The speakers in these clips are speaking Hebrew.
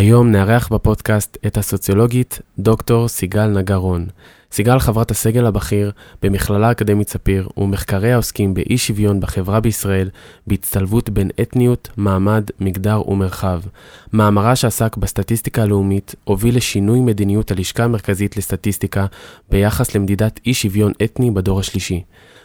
היום נארח בפודקאסט את הסוציולוגית דוקטור סיגל נגרון. סיגל חברת הסגל הבכיר במכללה האקדמית ספיר ומחקריה עוסקים באי שוויון בחברה בישראל בהצטלבות בין אתניות, מעמד, מגדר ומרחב. מאמרה שעסק בסטטיסטיקה הלאומית הוביל לשינוי מדיניות הלשכה המרכזית לסטטיסטיקה ביחס למדידת אי שוויון אתני בדור השלישי.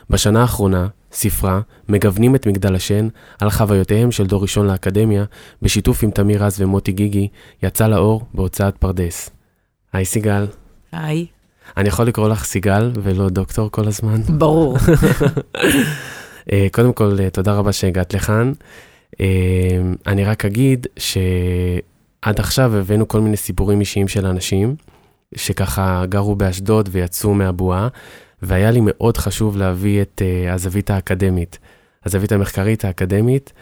בשנה האחרונה, ספרה, מגוונים את מגדל השן, על חוויותיהם של דור ראשון לאקדמיה, בשיתוף עם תמיר רז ומוטי גיגי, יצא לאור בהוצאת פרדס. היי סיגל. היי. אני יכול לקרוא לך סיגל ולא דוקטור כל הזמן? ברור. אה, קודם כל, אה, תודה רבה שהגעת לכאן. אה, אני רק אגיד שעד עכשיו הבאנו כל מיני סיפורים אישיים של אנשים, שככה גרו באשדוד ויצאו מהבועה, והיה לי מאוד חשוב להביא את הזווית האקדמית, הזווית המחקרית האקדמית,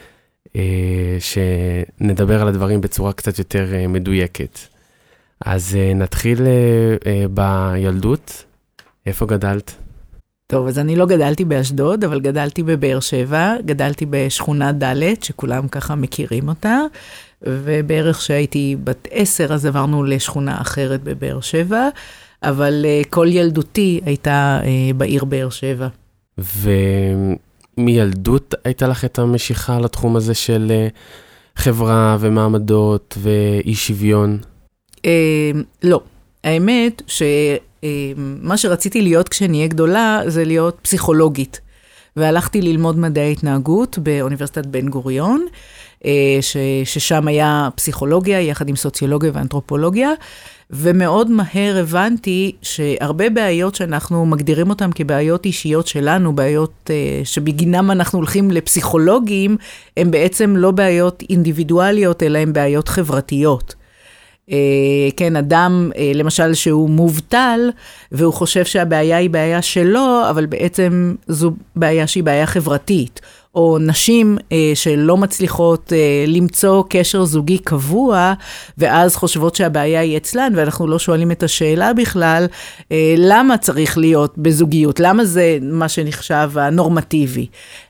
שנדבר על הדברים בצורה קצת יותר מדויקת. אז uh, נתחיל uh, uh, בילדות. איפה גדלת? טוב, אז אני לא גדלתי באשדוד, אבל גדלתי בבאר שבע, גדלתי בשכונה ד', שכולם ככה מכירים אותה, ובערך כשהייתי בת עשר, אז עברנו לשכונה אחרת בבאר שבע, אבל uh, כל ילדותי הייתה uh, בעיר באר שבע. ומילדות הייתה לך את המשיכה לתחום הזה של uh, חברה ומעמדות ואי שוויון? לא. האמת שמה שרציתי להיות כשאני אהיה גדולה זה להיות פסיכולוגית. והלכתי ללמוד מדעי התנהגות באוניברסיטת בן גוריון, אה, ש, ששם היה פסיכולוגיה יחד עם סוציולוגיה ואנתרופולוגיה, ומאוד מהר הבנתי שהרבה בעיות שאנחנו מגדירים אותן כבעיות אישיות שלנו, בעיות uh, שבגינם אנחנו הולכים לפסיכולוגים, הן בעצם לא בעיות אינדיבידואליות, אלא הן בעיות חברתיות. אה, כן, אדם, אה, למשל, שהוא מובטל, והוא חושב שהבעיה היא בעיה שלו, אבל בעצם זו בעיה שהיא בעיה חברתית. או נשים אה, שלא מצליחות אה, למצוא קשר זוגי קבוע, ואז חושבות שהבעיה היא אצלן, ואנחנו לא שואלים את השאלה בכלל, אה, למה צריך להיות בזוגיות? למה זה מה שנחשב הנורמטיבי?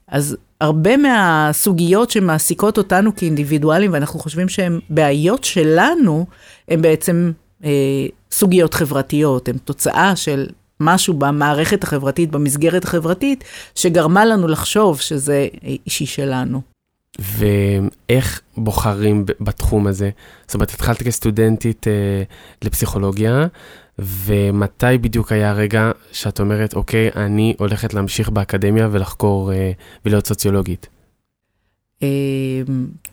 אז הרבה מהסוגיות שמעסיקות אותנו כאינדיבידואלים, ואנחנו חושבים שהן בעיות שלנו, הן בעצם אה, סוגיות חברתיות, הן תוצאה של משהו במערכת החברתית, במסגרת החברתית, שגרמה לנו לחשוב שזה אישי שלנו. ואיך בוחרים בתחום הזה? זאת אומרת, התחלת כסטודנטית אה, לפסיכולוגיה, ומתי בדיוק היה הרגע שאת אומרת, אוקיי, אני הולכת להמשיך באקדמיה ולחקור אה, ולהיות סוציולוגית? אה,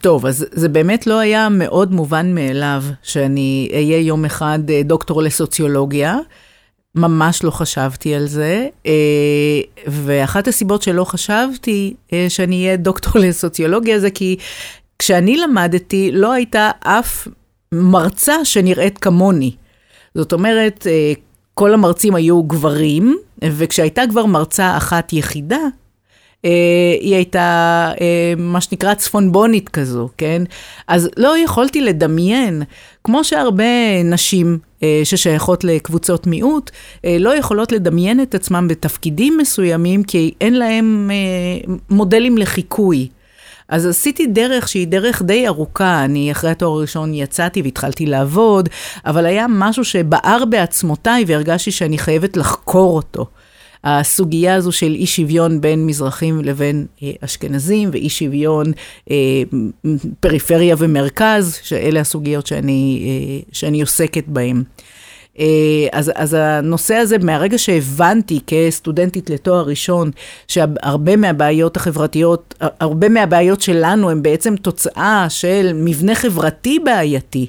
טוב, אז זה באמת לא היה מאוד מובן מאליו שאני אהיה יום אחד אה, דוקטור לסוציולוגיה. ממש לא חשבתי על זה, אה, ואחת הסיבות שלא חשבתי אה, שאני אהיה דוקטור לסוציולוגיה זה כי כשאני למדתי לא הייתה אף מרצה שנראית כמוני. זאת אומרת, אה, כל המרצים היו גברים, וכשהייתה כבר מרצה אחת יחידה, היא הייתה מה שנקרא צפונבונית כזו, כן? אז לא יכולתי לדמיין, כמו שהרבה נשים אה, ששייכות לקבוצות מיעוט, אה, לא יכולות לדמיין את עצמם בתפקידים מסוימים, כי אין להם אה, מודלים לחיקוי. אז עשיתי דרך שהיא דרך די ארוכה, אני אחרי התואר הראשון יצאתי והתחלתי לעבוד, אבל היה משהו שבער בעצמותיי והרגשתי שאני חייבת לחקור אותו. הסוגיה הזו של אי שוויון בין מזרחים לבין אה, אשכנזים, ואי שוויון אה, פריפריה ומרכז, שאלה הסוגיות שאני, אה, שאני עוסקת בהן. אז, אז הנושא הזה, מהרגע שהבנתי כסטודנטית לתואר ראשון, שהרבה מהבעיות החברתיות, הרבה מהבעיות שלנו הם בעצם תוצאה של מבנה חברתי בעייתי.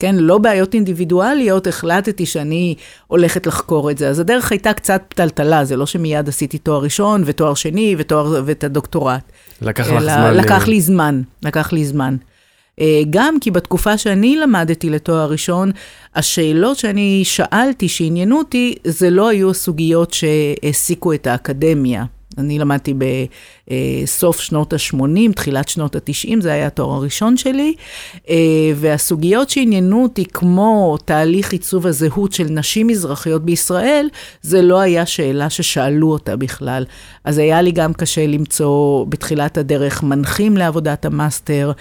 כן, לא בעיות אינדיבידואליות, החלטתי שאני הולכת לחקור את זה. אז הדרך הייתה קצת פתלתלה, זה לא שמיד עשיתי תואר ראשון ותואר שני ותואר, ואת הדוקטורט. לקח לך זמן. לקח לי זמן, לקח לי זמן. אה, גם כי בתקופה שאני למדתי לתואר ראשון, השאלות שאני שאלתי, שעניינו אותי, זה לא היו הסוגיות שהעסיקו את האקדמיה. אני למדתי בסוף שנות ה-80, תחילת שנות ה-90, זה היה התואר הראשון שלי, אה, והסוגיות שעניינו אותי, כמו תהליך עיצוב הזהות של נשים מזרחיות בישראל, זה לא היה שאלה ששאלו אותה בכלל. אז היה לי גם קשה למצוא בתחילת הדרך מנחים לעבודת המאסטר.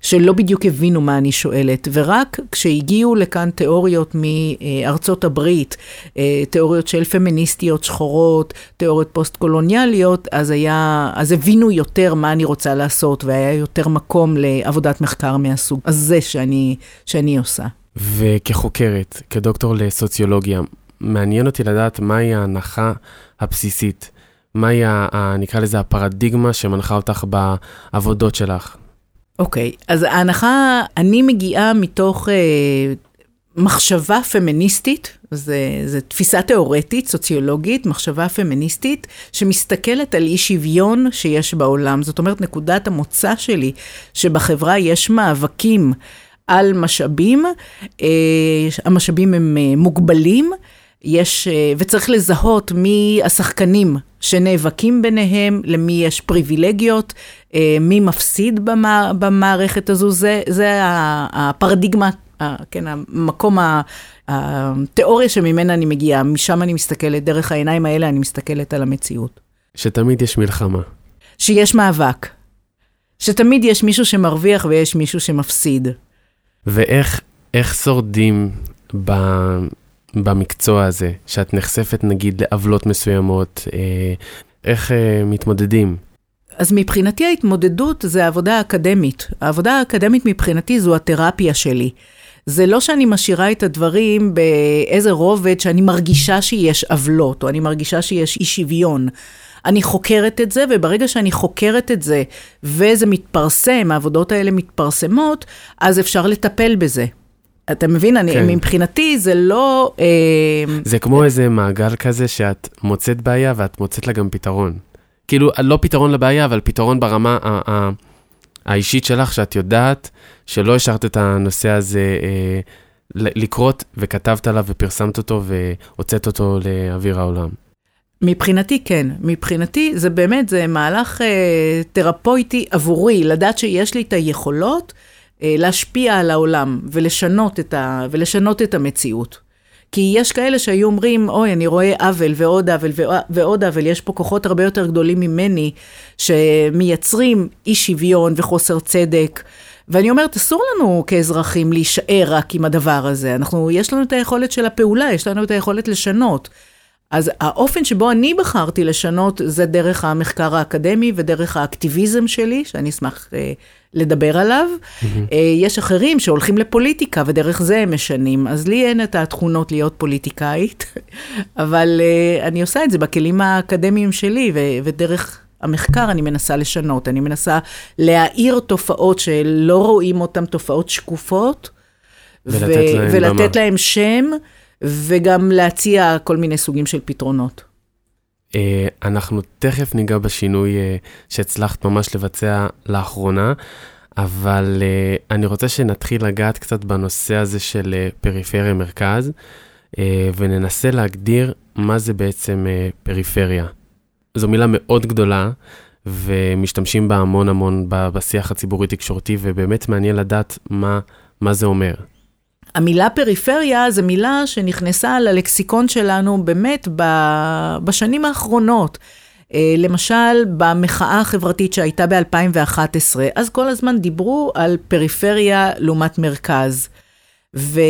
שלא בדיוק הבינו מה אני שואלת, ורק כשהגיעו לכאן תיאוריות מארצות הברית, אה, תיאוריות של פמיניסטיות שחורות, תיאוריות פוסט-קולוניאליות, אז, היה, אז הבינו יותר מה אני רוצה לעשות, והיה יותר מקום לעבודת מחקר מהסוג הזה שאני, שאני עושה. וכחוקרת, כדוקטור לסוציולוגיה, מעניין אותי לדעת מהי ההנחה הבסיסית, מהי, ה, נקרא לזה, הפרדיגמה שמנחה אותך בעבודות שלך. אוקיי, okay, אז ההנחה, אני מגיעה מתוך אה, מחשבה פמיניסטית, זו תפיסה תיאורטית, סוציולוגית, מחשבה פמיניסטית, שמסתכלת על אי שוויון שיש בעולם. זאת אומרת, נקודת המוצא שלי, שבחברה יש מאבקים על משאבים, אה, המשאבים הם אה, מוגבלים. יש, אה, וצריך לזהות מי השחקנים שנאבקים ביניהם, למי יש פריבילגיות, אה, מי מפסיד במערכת הזו, זה, זה הפרדיגמה, כן, המקום, התיאוריה שממנה אני מגיעה, משם אני מסתכלת, דרך העיניים האלה אני מסתכלת על המציאות. שתמיד יש מלחמה. שיש מאבק. שתמיד יש מישהו שמרוויח ויש מישהו שמפסיד. ואיך שורדים ב... במקצוע הזה, שאת נחשפת נגיד לעוולות מסוימות, אה, איך אה, מתמודדים? אז מבחינתי ההתמודדות זה העבודה האקדמית. העבודה האקדמית מבחינתי זו התרפיה שלי. זה לא שאני משאירה את הדברים באיזה רובד שאני מרגישה שיש עוולות, או אני מרגישה שיש אי שוויון. אני חוקרת את זה, וברגע שאני חוקרת את זה, וזה מתפרסם, העבודות האלה מתפרסמות, אז אפשר לטפל בזה. אתה מבין? אני, כן. מבחינתי זה לא... אה, זה כמו איזה מעגל כזה שאת מוצאת בעיה ואת מוצאת לה גם פתרון. כאילו, לא פתרון לבעיה, אבל פתרון ברמה ה- ה- האישית שלך, שאת יודעת שלא השארת את הנושא הזה אה, לקרות, וכתבת עליו ופרסמת אותו והוצאת אותו לאוויר העולם. מבחינתי כן, מבחינתי זה באמת, זה מהלך אה, תרפויטי עבורי, לדעת שיש לי את היכולות להשפיע על העולם ולשנות את, ה, ולשנות את המציאות. כי יש כאלה שהיו אומרים, אוי, אני רואה עוול ועוד עוול ועוד עוול, יש פה כוחות הרבה יותר גדולים ממני, שמייצרים אי שוויון וחוסר צדק. ואני אומרת, אסור לנו כאזרחים להישאר רק עם הדבר הזה. אנחנו, יש לנו את היכולת של הפעולה, יש לנו את היכולת לשנות. אז האופן שבו אני בחרתי לשנות זה דרך המחקר האקדמי ודרך האקטיביזם שלי, שאני אשמח אה, לדבר עליו. Mm-hmm. אה, יש אחרים שהולכים לפוליטיקה ודרך זה הם משנים, אז לי אין את התכונות להיות פוליטיקאית, אבל אה, אני עושה את זה בכלים האקדמיים שלי ו- ודרך... המחקר אני מנסה לשנות, אני מנסה להאיר תופעות שלא רואים אותן, תופעות שקופות, ולתת, ו- להם, ולתת להם שם, וגם להציע כל מיני סוגים של פתרונות. Uh, אנחנו תכף ניגע בשינוי uh, שהצלחת ממש לבצע לאחרונה, אבל uh, אני רוצה שנתחיל לגעת קצת בנושא הזה של פריפריה מרכז, וננסה להגדיר מה זה בעצם פריפריה. זו מילה מאוד גדולה, ומשתמשים בה המון המון בשיח הציבורי-תקשורתי, ובאמת מעניין לדעת מה, מה זה אומר. המילה פריפריה זו מילה שנכנסה ללקסיקון שלנו באמת בשנים האחרונות. אה, למשל, במחאה החברתית שהייתה ב-2011, אז כל הזמן דיברו על פריפריה לעומת מרכז. ו...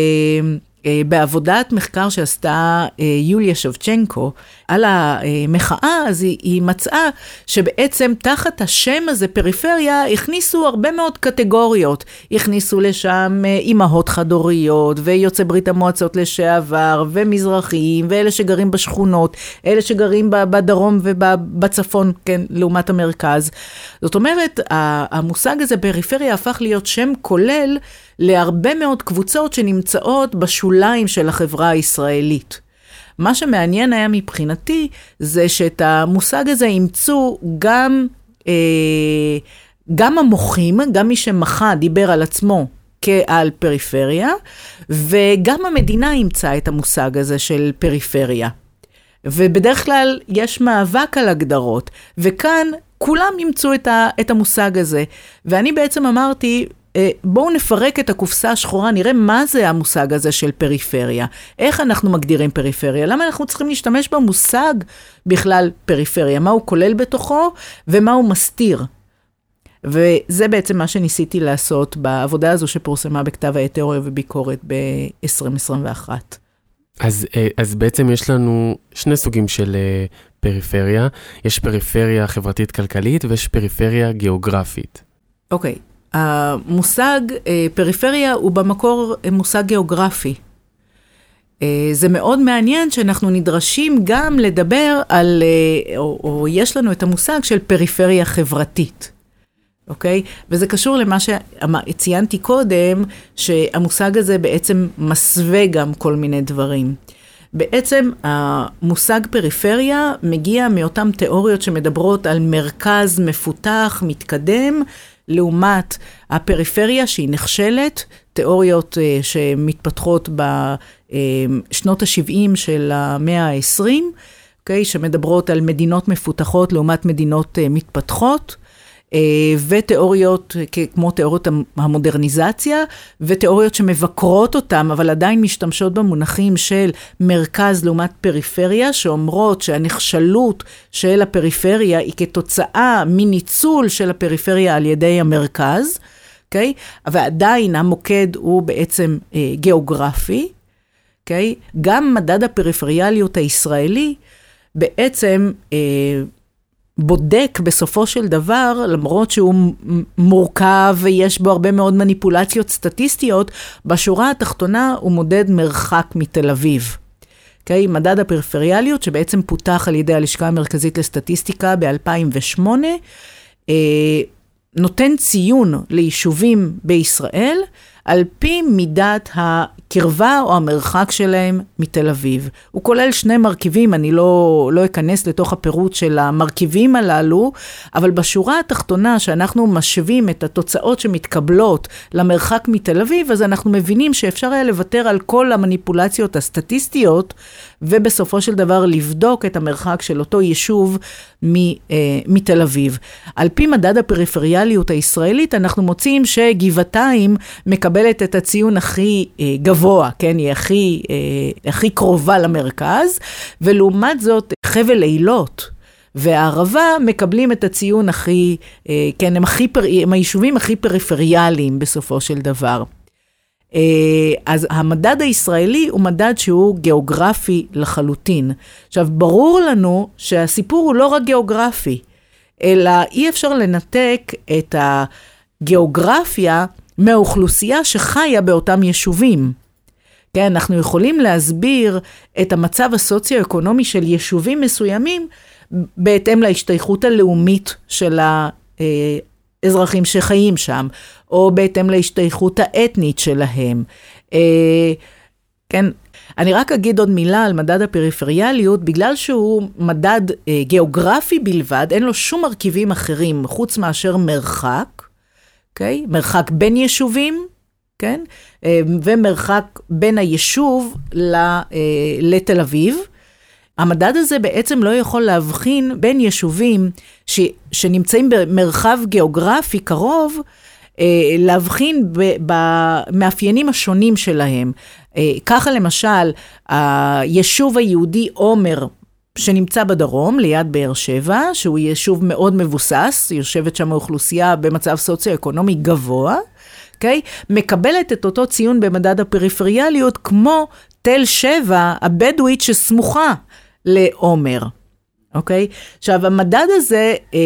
אה, בעבודת מחקר שעשתה אה, יוליה שובצ'נקו על המחאה, אז היא, היא מצאה שבעצם תחת השם הזה, פריפריה, הכניסו הרבה מאוד קטגוריות. הכניסו לשם אה, אימהות חד-הוריות, ויוצאי ברית המועצות לשעבר, ומזרחיים, ואלה שגרים בשכונות, אלה שגרים בדרום ובצפון, כן, לעומת המרכז. זאת אומרת, המושג הזה, פריפריה, הפך להיות שם כולל. להרבה מאוד קבוצות שנמצאות בשוליים של החברה הישראלית. מה שמעניין היה מבחינתי, זה שאת המושג הזה אימצו גם, אה, גם המוחים, גם מי שמחה דיבר על עצמו כעל פריפריה, וגם המדינה אימצה את המושג הזה של פריפריה. ובדרך כלל יש מאבק על הגדרות, וכאן כולם אימצו את, ה, את המושג הזה. ואני בעצם אמרתי, בואו נפרק את הקופסה השחורה, נראה מה זה המושג הזה של פריפריה. איך אנחנו מגדירים פריפריה? למה אנחנו צריכים להשתמש במושג בכלל פריפריה? מה הוא כולל בתוכו ומה הוא מסתיר? וזה בעצם מה שניסיתי לעשות בעבודה הזו שפורסמה בכתב העת תיאוריה וביקורת ב-2021. אז, אה, אז בעצם יש לנו שני סוגים של אה, פריפריה. יש פריפריה חברתית-כלכלית ויש פריפריה גיאוגרפית. אוקיי, okay. המושג אה, פריפריה הוא במקור מושג גיאוגרפי. זה מאוד מעניין שאנחנו נדרשים גם לדבר על, או, או יש לנו את המושג של פריפריה חברתית. אוקיי? וזה קשור למה שציינתי קודם, שהמושג הזה בעצם מסווה גם כל מיני דברים. בעצם המושג פריפריה מגיע מאותן תיאוריות שמדברות על מרכז מפותח, מתקדם, לעומת הפריפריה שהיא נכשלת, תיאוריות uh, שמתפתחות בשנות ה-70 של המאה ה-20, okay, אוקיי? שמדברות על מדינות מפותחות לעומת מדינות uh, מתפתחות. אה, ותיאוריות כמו תיאוריות המודרניזציה, ותיאוריות שמבקרות אותם, אבל עדיין משתמשות במונחים של מרכז לעומת פריפריה, שאומרות שהנחשלות של הפריפריה היא כתוצאה מניצול של הפריפריה על ידי המרכז, אוקיי? Okay? ועדיין המוקד הוא בעצם אה, גיאוגרפי, אוקיי? Okay? גם מדד הפריפריאליות הישראלי בעצם אה, בודק בסופו של דבר, למרות שהוא מורכב ויש בו הרבה מאוד מניפולציות סטטיסטיות, בשורה התחתונה הוא מודד מרחק מתל אביב. Okay, אוקיי? מדד הפריפריאליות שבעצם פותח על ידי הלשכה המרכזית לסטטיסטיקה ב-2008, אה, נותן ציון ליישובים בישראל על פי מידת הקרבה או המרחק שלהם מתל אביב. הוא כולל שני מרכיבים, אני לא, לא אכנס לתוך הפירוט של המרכיבים הללו, אבל בשורה התחתונה, שאנחנו משווים את התוצאות שמתקבלות למרחק מתל אביב, אז אנחנו מבינים שאפשר היה לוותר על כל המניפולציות הסטטיסטיות, ובסופו של דבר לבדוק את המרחק של אותו יישוב מ, אה, מתל אביב. על פי מדד הפריפריאליות הישראלית, אנחנו מוצאים שגבעתיים מקבלת את הציון הכי אה, גבוה, כן? היא הכי, אה, הכי קרובה למרכז, ולעומת זאת, חבל אילות. והערבה מקבלים את הציון הכי, אה, כן, הם, הכי, הם היישובים הכי פריפריאליים בסופו של דבר. אה, אז המדד הישראלי הוא מדד שהוא גיאוגרפי לחלוטין. עכשיו, ברור לנו שהסיפור הוא לא רק גיאוגרפי, אלא אי אפשר לנתק את הגיאוגרפיה מהאוכלוסייה שחיה באותם יישובים. כן, אנחנו יכולים להסביר את המצב הסוציו-אקונומי של יישובים מסוימים בהתאם להשתייכות הלאומית של האזרחים שחיים שם, או בהתאם להשתייכות האתנית שלהם. אה, כן, אני רק אגיד עוד מילה על מדד הפריפריאליות, בגלל שהוא מדד אה, גיאוגרפי בלבד, אין לו שום מרכיבים אחרים חוץ מאשר מרחק, אוקיי? Okay? מרחק בין יישובים, כן? אה, ומרחק בין היישוב לתל אביב. המדד הזה בעצם לא יכול להבחין בין יישובים ש, שנמצאים במרחב גיאוגרפי קרוב, אה, להבחין במאפיינים השונים שלהם. אה, ככה למשל, היישוב היהודי עומר, שנמצא בדרום, ליד באר שבע, שהוא יישוב מאוד מבוסס, יושבת שם אוכלוסייה במצב סוציו-אקונומי גבוה, אוקיי? Okay? מקבלת את אותו ציון במדד הפריפריאליות כמו תל שבע הבדואית שסמוכה לעומר. אוקיי? עכשיו, המדד הזה אה,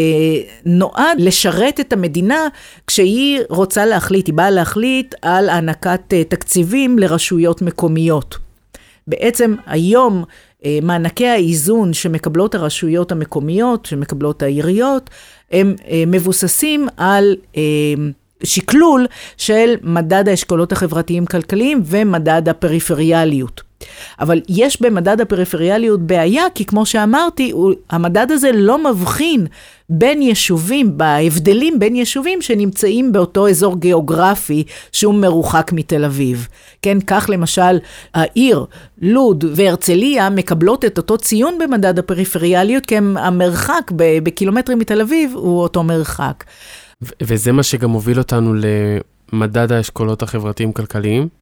נועד לשרת את המדינה כשהיא רוצה להחליט, היא באה להחליט על הענקת אה, תקציבים לרשויות מקומיות. בעצם היום אה, מענקי האיזון שמקבלות הרשויות המקומיות, שמקבלות העיריות, הם אה, מבוססים על אה, שקלול של מדד האשכולות החברתיים-כלכליים ומדד הפריפריאליות. אבל יש במדד הפריפריאליות בעיה, כי כמו שאמרתי, המדד הזה לא מבחין בין יישובים, בהבדלים בין יישובים שנמצאים באותו אזור גיאוגרפי שהוא מרוחק מתל אביב. כן, כך למשל העיר, לוד והרצליה מקבלות את אותו ציון במדד הפריפריאליות, כי המרחק בקילומטרים מתל אביב הוא אותו מרחק. וזה מה שגם מוביל אותנו למדד האשכולות החברתיים-כלכליים?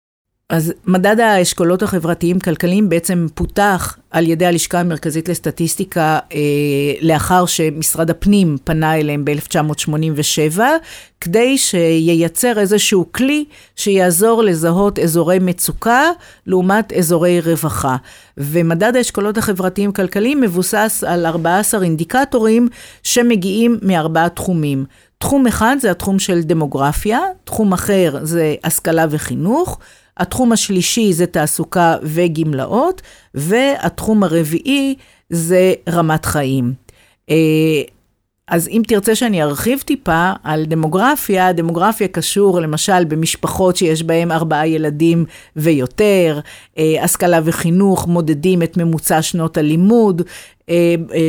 אז מדד האשכולות החברתיים-כלכליים בעצם פותח על ידי הלשכה המרכזית לסטטיסטיקה אה, לאחר שמשרד הפנים פנה אליהם ב-1987, כדי שייצר איזשהו כלי שיעזור לזהות אזורי מצוקה לעומת אזורי רווחה. ומדד האשכולות החברתיים-כלכליים מבוסס על 14 אינדיקטורים שמגיעים מארבעה תחומים. תחום אחד זה התחום של דמוגרפיה, תחום אחר זה השכלה וחינוך. התחום השלישי זה תעסוקה וגמלאות, והתחום הרביעי זה רמת חיים. אה, אז אם תרצה שאני ארחיב טיפה על דמוגרפיה, דמוגרפיה קשור למשל במשפחות שיש בהן ארבעה ילדים ויותר, אה, השכלה וחינוך מודדים את ממוצע שנות הלימוד,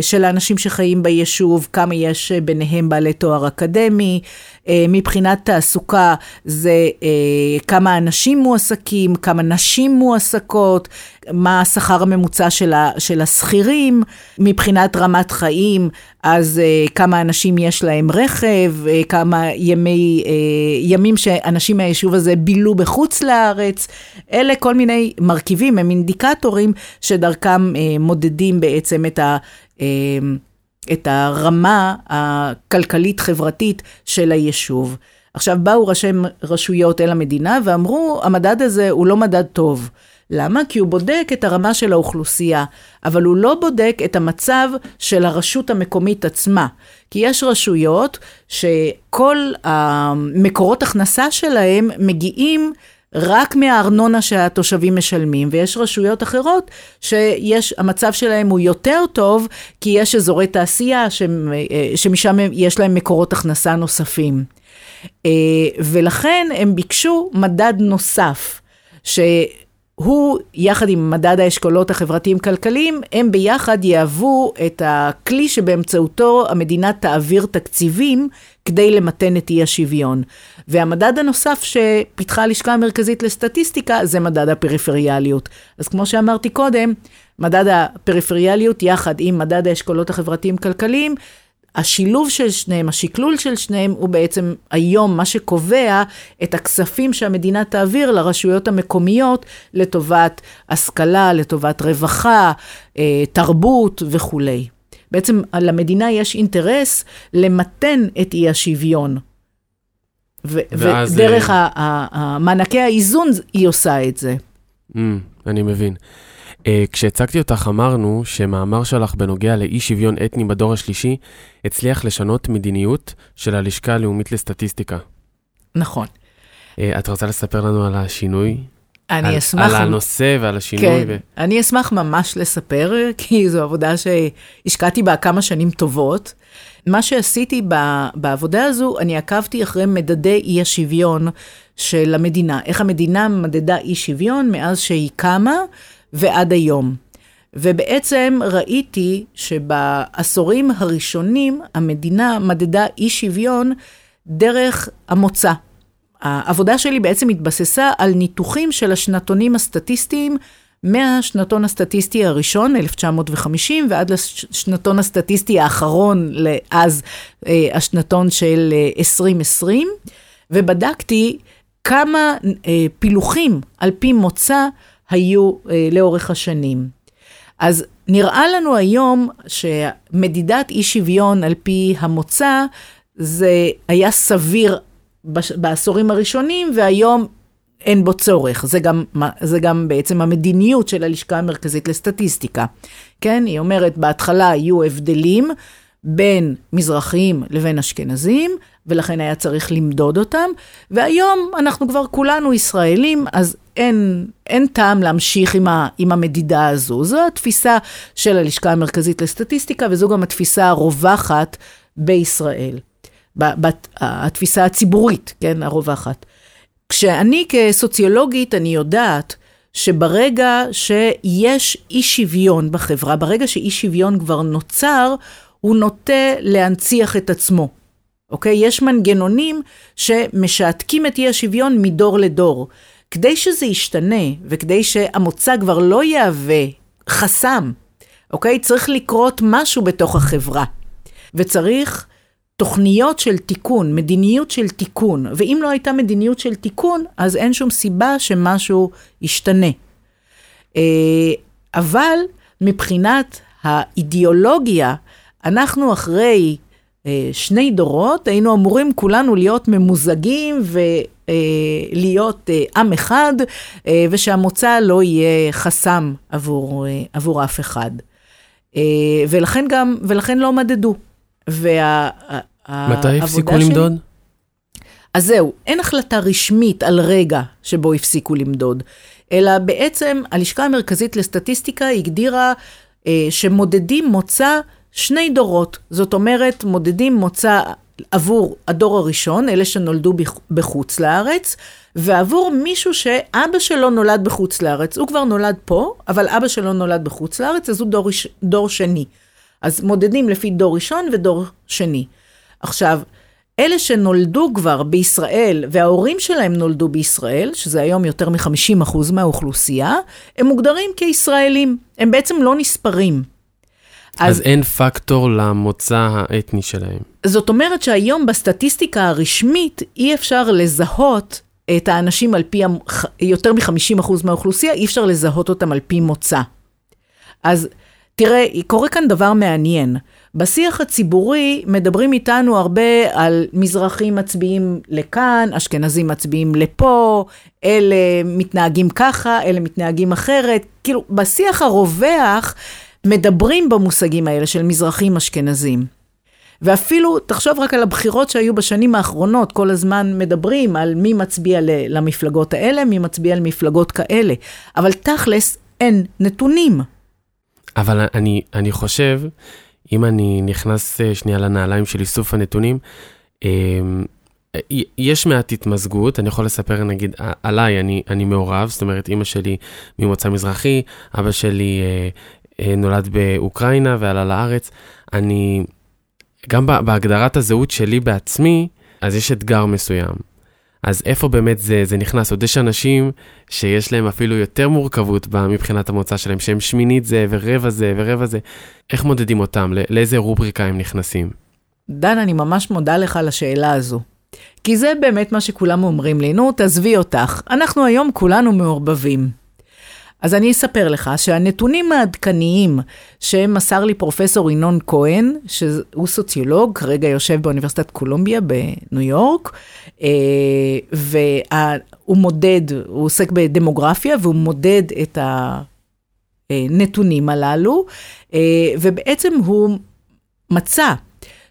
של האנשים שחיים ביישוב, כמה יש ביניהם בעלי תואר אקדמי. אה, מבחינת תעסוקה זה כמה אנשים מועסקים, כמה נשים מועסקות, מה השכר הממוצע של השכירים. מבחינת רמת חיים, אז כמה אנשים יש להם רכב, כמה ימי, ימים שאנשים מהיישוב הזה בילו בחוץ לארץ. אלה כל מיני מרכיבים, הם אינדיקטורים שדרכם מודדים בעצם את ה... אמ, את הרמה הכלכלית-חברתית של היישוב. עכשיו, באו ראשי רשויות אל המדינה ואמרו, המדד הזה הוא לא מדד טוב. למה? כי הוא בודק את הרמה של האוכלוסייה, אבל הוא לא בודק את המצב של הרשות המקומית עצמה. כי יש רשויות שכל המקורות הכנסה שלהם מגיעים רק מהארנונה שהתושבים משלמים, ויש רשויות אחרות שיש, המצב שלהם הוא יותר טוב, כי יש אזורי תעשייה שמשם יש להם מקורות הכנסה נוספים. אה, ולכן הם ביקשו מדד נוסף, ש... הוא, יחד עם מדד האשכולות החברתיים-כלכליים, הם ביחד יהוו את הכלי שבאמצעותו המדינה תעביר תקציבים כדי למתן את אי השוויון. והמדד הנוסף שפיתחה הלשכה המרכזית לסטטיסטיקה זה מדד הפריפריאליות. אז כמו שאמרתי קודם, מדד הפריפריאליות יחד עם מדד האשכולות החברתיים-כלכליים השילוב של שניהם, השקלול של שניהם, הוא בעצם היום מה שקובע את הכספים שהמדינה תעביר לרשויות המקומיות לטובת השכלה, לטובת רווחה, אה, תרבות וכולי. בעצם למדינה יש אינטרס למתן את אי השוויון. ודרך אה, מענקי האיזון היא עושה את זה. Mm, אני מבין. Uh, כשהצגתי אותך אמרנו שמאמר שלך בנוגע לאי שוויון אתני בדור השלישי הצליח לשנות מדיניות של הלשכה הלאומית לסטטיסטיקה. נכון. Uh, את רוצה לספר לנו על השינוי? אני על, אשמח... על הנושא ועל השינוי. כן, ו... אני אשמח ממש לספר, כי זו עבודה שהשקעתי בה כמה שנים טובות. מה שעשיתי בעבודה הזו, אני עקבתי אחרי מדדי אי השוויון של המדינה. איך המדינה מדדה אי שוויון מאז שהיא קמה. ועד היום. ובעצם ראיתי שבעשורים הראשונים המדינה מדדה אי שוויון דרך המוצא. העבודה שלי בעצם התבססה על ניתוחים של השנתונים הסטטיסטיים מהשנתון הסטטיסטי הראשון, 1950, ועד לשנתון הסטטיסטי האחרון, לאז אה, השנתון של 2020, אה, ובדקתי כמה אה, פילוחים על פי מוצא היו אה, לאורך השנים. אז נראה לנו היום שמדידת אי שוויון על פי המוצא, זה היה סביר בש, בעשורים הראשונים, והיום אין בו צורך. זה גם, זה גם בעצם המדיניות של הלשכה המרכזית לסטטיסטיקה. כן, היא אומרת, בהתחלה היו הבדלים בין מזרחים לבין אשכנזים, ולכן היה צריך למדוד אותם, והיום אנחנו כבר כולנו ישראלים, אז אין, אין טעם להמשיך עם, ה, עם המדידה הזו. זו התפיסה של הלשכה המרכזית לסטטיסטיקה, וזו גם התפיסה הרווחת בישראל. ב, ב, התפיסה הציבורית, כן, הרווחת. כשאני כסוציולוגית, אני יודעת שברגע שיש אי שוויון בחברה, ברגע שאי שוויון כבר נוצר, הוא נוטה להנציח את עצמו. אוקיי? יש מנגנונים שמשעתקים את אי השוויון מדור לדור. כדי שזה ישתנה, וכדי שהמוצא כבר לא יהווה חסם, אוקיי? צריך לקרות משהו בתוך החברה. וצריך תוכניות של תיקון, מדיניות של תיקון, ואם לא הייתה מדיניות של תיקון, אז אין שום סיבה שמשהו ישתנה. אה, אבל מבחינת האידיאולוגיה, אנחנו אחרי שני דורות, היינו אמורים כולנו להיות ממוזגים ולהיות אה, עם אחד, ושהמוצא לא יהיה חסם עבור, עבור אף אחד. ולכן גם, ולכן לא מדדו. וה... מתי הפסיקו למדוד? אז זהו, אין החלטה רשמית על רגע שבו הפסיקו למדוד, אלא בעצם הלשכה המרכזית לסטטיסטיקה הגדירה אה, שמודדים מוצא שני דורות. זאת אומרת, מודדים מוצא עבור הדור הראשון, אלה שנולדו בחוץ לארץ, ועבור מישהו שאבא שלו נולד בחוץ לארץ. הוא כבר נולד פה, אבל אבא שלו נולד בחוץ לארץ, אז הוא דור, דור שני. אז מודדים לפי דור ראשון ודור שני. עכשיו, אלה שנולדו כבר בישראל וההורים שלהם נולדו בישראל, שזה היום יותר מ-50% מהאוכלוסייה, הם מוגדרים כישראלים, הם בעצם לא נספרים. אז, אז אין פקטור למוצא האתני שלהם. זאת אומרת שהיום בסטטיסטיקה הרשמית אי אפשר לזהות את האנשים על פי, יותר מ-50% מהאוכלוסייה, אי אפשר לזהות אותם על פי מוצא. אז תראה, קורה כאן דבר מעניין. בשיח הציבורי מדברים איתנו הרבה על מזרחים מצביעים לכאן, אשכנזים מצביעים לפה, אלה מתנהגים ככה, אלה מתנהגים אחרת. כאילו, בשיח הרווח מדברים במושגים האלה של מזרחים אשכנזים. ואפילו, תחשוב רק על הבחירות שהיו בשנים האחרונות, כל הזמן מדברים על מי מצביע למפלגות האלה, מי מצביע למפלגות כאלה. אבל תכלס, אין נתונים. אבל אני, אני חושב, אם אני נכנס אה, שנייה לנעליים של איסוף הנתונים, אמ, יש מעט התמזגות, אני יכול לספר נגיד עליי, אני, אני מעורב, זאת אומרת אימא שלי ממוצא מזרחי, אבא שלי אה, נולד באוקראינה ועלה לארץ. אני, גם בהגדרת הזהות שלי בעצמי, אז יש אתגר מסוים. אז איפה באמת זה, זה נכנס? עוד יש אנשים שיש להם אפילו יותר מורכבות מבחינת המוצא שלהם, שהם שמינית זה ורבע זה ורבע זה. איך מודדים אותם? לא, לאיזה רובריקה הם נכנסים? דן, אני ממש מודה לך על השאלה הזו. כי זה באמת מה שכולם אומרים לי, נו, תעזבי אותך. אנחנו היום כולנו מעורבבים. אז אני אספר לך שהנתונים העדכניים שמסר לי פרופסור ינון כהן, שהוא סוציולוג, כרגע יושב באוניברסיטת קולומביה בניו יורק, אה, והוא מודד, הוא עוסק בדמוגרפיה והוא מודד את הנתונים הללו, אה, ובעצם הוא מצא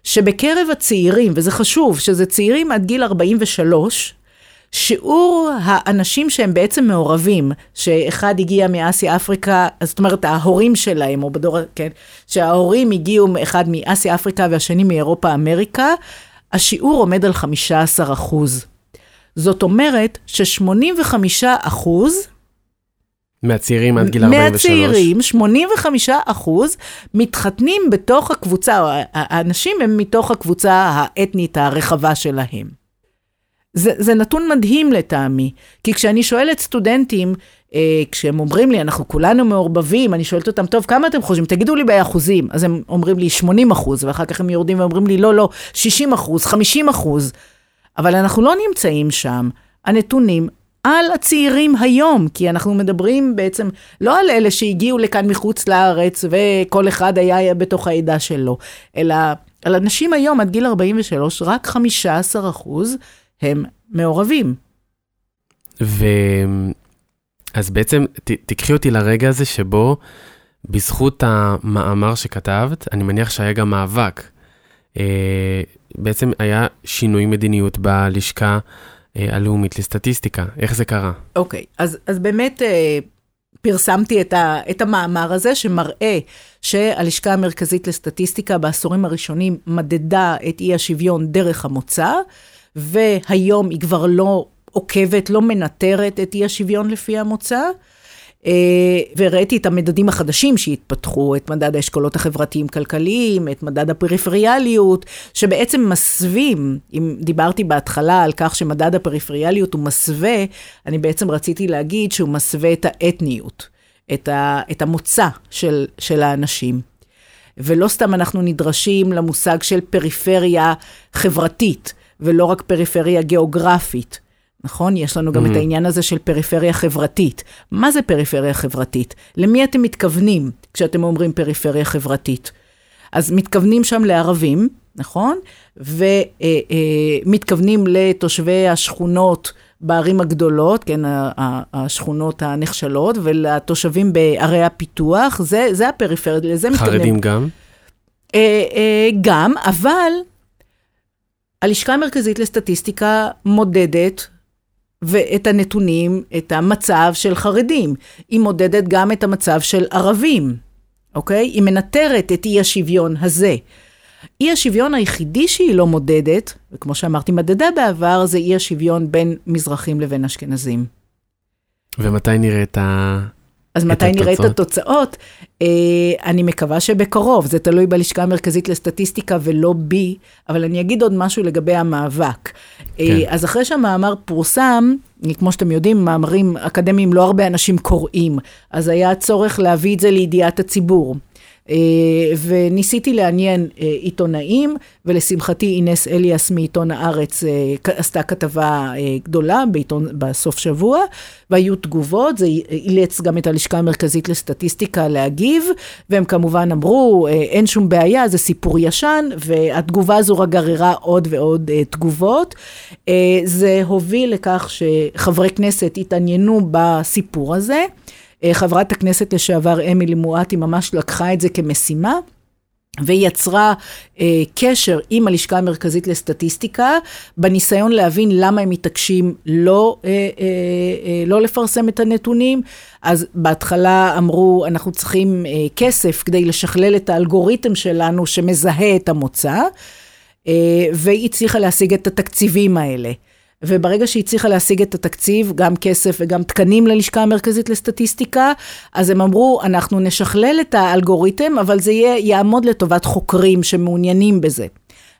שבקרב הצעירים, וזה חשוב, שזה צעירים עד גיל 43, שיעור האנשים שהם בעצם מעורבים, שאחד הגיע מאסיה אפריקה, זאת אומרת ההורים שלהם, או בדור, כן, שההורים הגיעו אחד מאסיה אפריקה והשני מאירופה אמריקה, השיעור עומד על 15 אחוז. זאת אומרת ש-85 אחוז, מהצעירים עד גיל 43. מהצעירים, 85 אחוז, מתחתנים בתוך הקבוצה, האנשים הם מתוך הקבוצה האתנית הרחבה שלהם. זה, זה נתון מדהים לטעמי, כי כשאני שואלת סטודנטים, אה, כשהם אומרים לי, אנחנו כולנו מעורבבים, אני שואלת אותם, טוב, כמה אתם חושבים? תגידו לי באחוזים. אז הם אומרים לי 80 אחוז, ואחר כך הם יורדים ואומרים לי, לא, לא, 60 אחוז, 50 אחוז. אבל אנחנו לא נמצאים שם. הנתונים על הצעירים היום, כי אנחנו מדברים בעצם לא על אלה שהגיעו לכאן מחוץ לארץ וכל אחד היה בתוך העדה שלו, אלא על אנשים היום עד גיל 43, רק 15 אחוז הם מעורבים. ו... אז בעצם ת, תקחי אותי לרגע הזה שבו בזכות המאמר שכתבת, אני מניח שהיה גם מאבק. אה, בעצם היה שינוי מדיניות בלשכה אה, הלאומית לסטטיסטיקה. איך זה קרה? אוקיי, אז, אז באמת אה, פרסמתי את, ה, את המאמר הזה שמראה שהלשכה המרכזית לסטטיסטיקה בעשורים הראשונים מדדה את אי השוויון דרך המוצא. והיום היא כבר לא עוקבת, לא מנטרת את אי השוויון לפי המוצא. אה, והראיתי את המדדים החדשים שהתפתחו, את מדד האשכולות החברתיים-כלכליים, את מדד הפריפריאליות, שבעצם מסווים, אם דיברתי בהתחלה על כך שמדד הפריפריאליות הוא מסווה, אני בעצם רציתי להגיד שהוא מסווה את האתניות, את, ה, את המוצא של, של האנשים. ולא סתם אנחנו נדרשים למושג של פריפריה חברתית, ולא רק פריפריה גיאוגרפית. נכון? יש לנו גם mm-hmm. את העניין הזה של פריפריה חברתית. מה זה פריפריה חברתית? למי אתם מתכוונים כשאתם אומרים פריפריה חברתית? אז מתכוונים שם לערבים, נכון? ומתכוונים לתושבי השכונות בערים הגדולות, כן, השכונות הנחשלות, ולתושבים בערי הפיתוח, זה, זה הפריפריה, לזה מתכוונים. חרדים גם? אה, אה, גם, אבל הלשכה המרכזית לסטטיסטיקה מודדת ואת הנתונים, את המצב של חרדים. היא מודדת גם את המצב של ערבים, אוקיי? היא מנטרת את אי השוויון הזה. אי השוויון היחידי שהיא לא מודדת, וכמו שאמרתי, מדדה בעבר, זה אי השוויון בין מזרחים לבין אשכנזים. ומתי נראה את ה... אז מתי התוצאות? נראה את התוצאות? אה, אני מקווה שבקרוב, זה תלוי בלשכה המרכזית לסטטיסטיקה ולא בי, אבל אני אגיד עוד משהו לגבי המאבק. אה, כן. אז אחרי שהמאמר פורסם, כמו שאתם יודעים, מאמרים אקדמיים לא הרבה אנשים קוראים, אז היה צורך להביא את זה לידיעת הציבור. אה, וניסיתי לעניין אה, עיתונאים, ולשמחתי אינס אליאס מעיתון הארץ אה, עשתה כתבה גדולה בעיתון, בסוף שבוע, והיו תגובות, זה אילץ גם את הלשכה המרכזית לסטטיסטיקה להגיב, והם כמובן אמרו, אין שום בעיה, זה סיפור ישן, והתגובה הזו רק גררה עוד ועוד תגובות. זה הוביל לכך שחברי כנסת התעניינו בסיפור הזה. אה, חברת הכנסת לשעבר אמילי מואטי ממש לקחה את זה כמשימה. והיא יצרה אה, קשר עם הלשכה המרכזית לסטטיסטיקה, בניסיון להבין למה הם מתעקשים לא, אה, אה, אה, לא לפרסם את הנתונים. אז בהתחלה אמרו, אנחנו צריכים אה, כסף כדי לשכלל את האלגוריתם שלנו שמזהה את המוצא, אה, והיא הצליחה להשיג את התקציבים האלה. וברגע שהיא הצליחה להשיג את התקציב, גם כסף וגם תקנים ללשכה המרכזית לסטטיסטיקה, אז הם אמרו, אנחנו נשכלל את האלגוריתם, אבל זה יהיה, יעמוד לטובת חוקרים שמעוניינים בזה.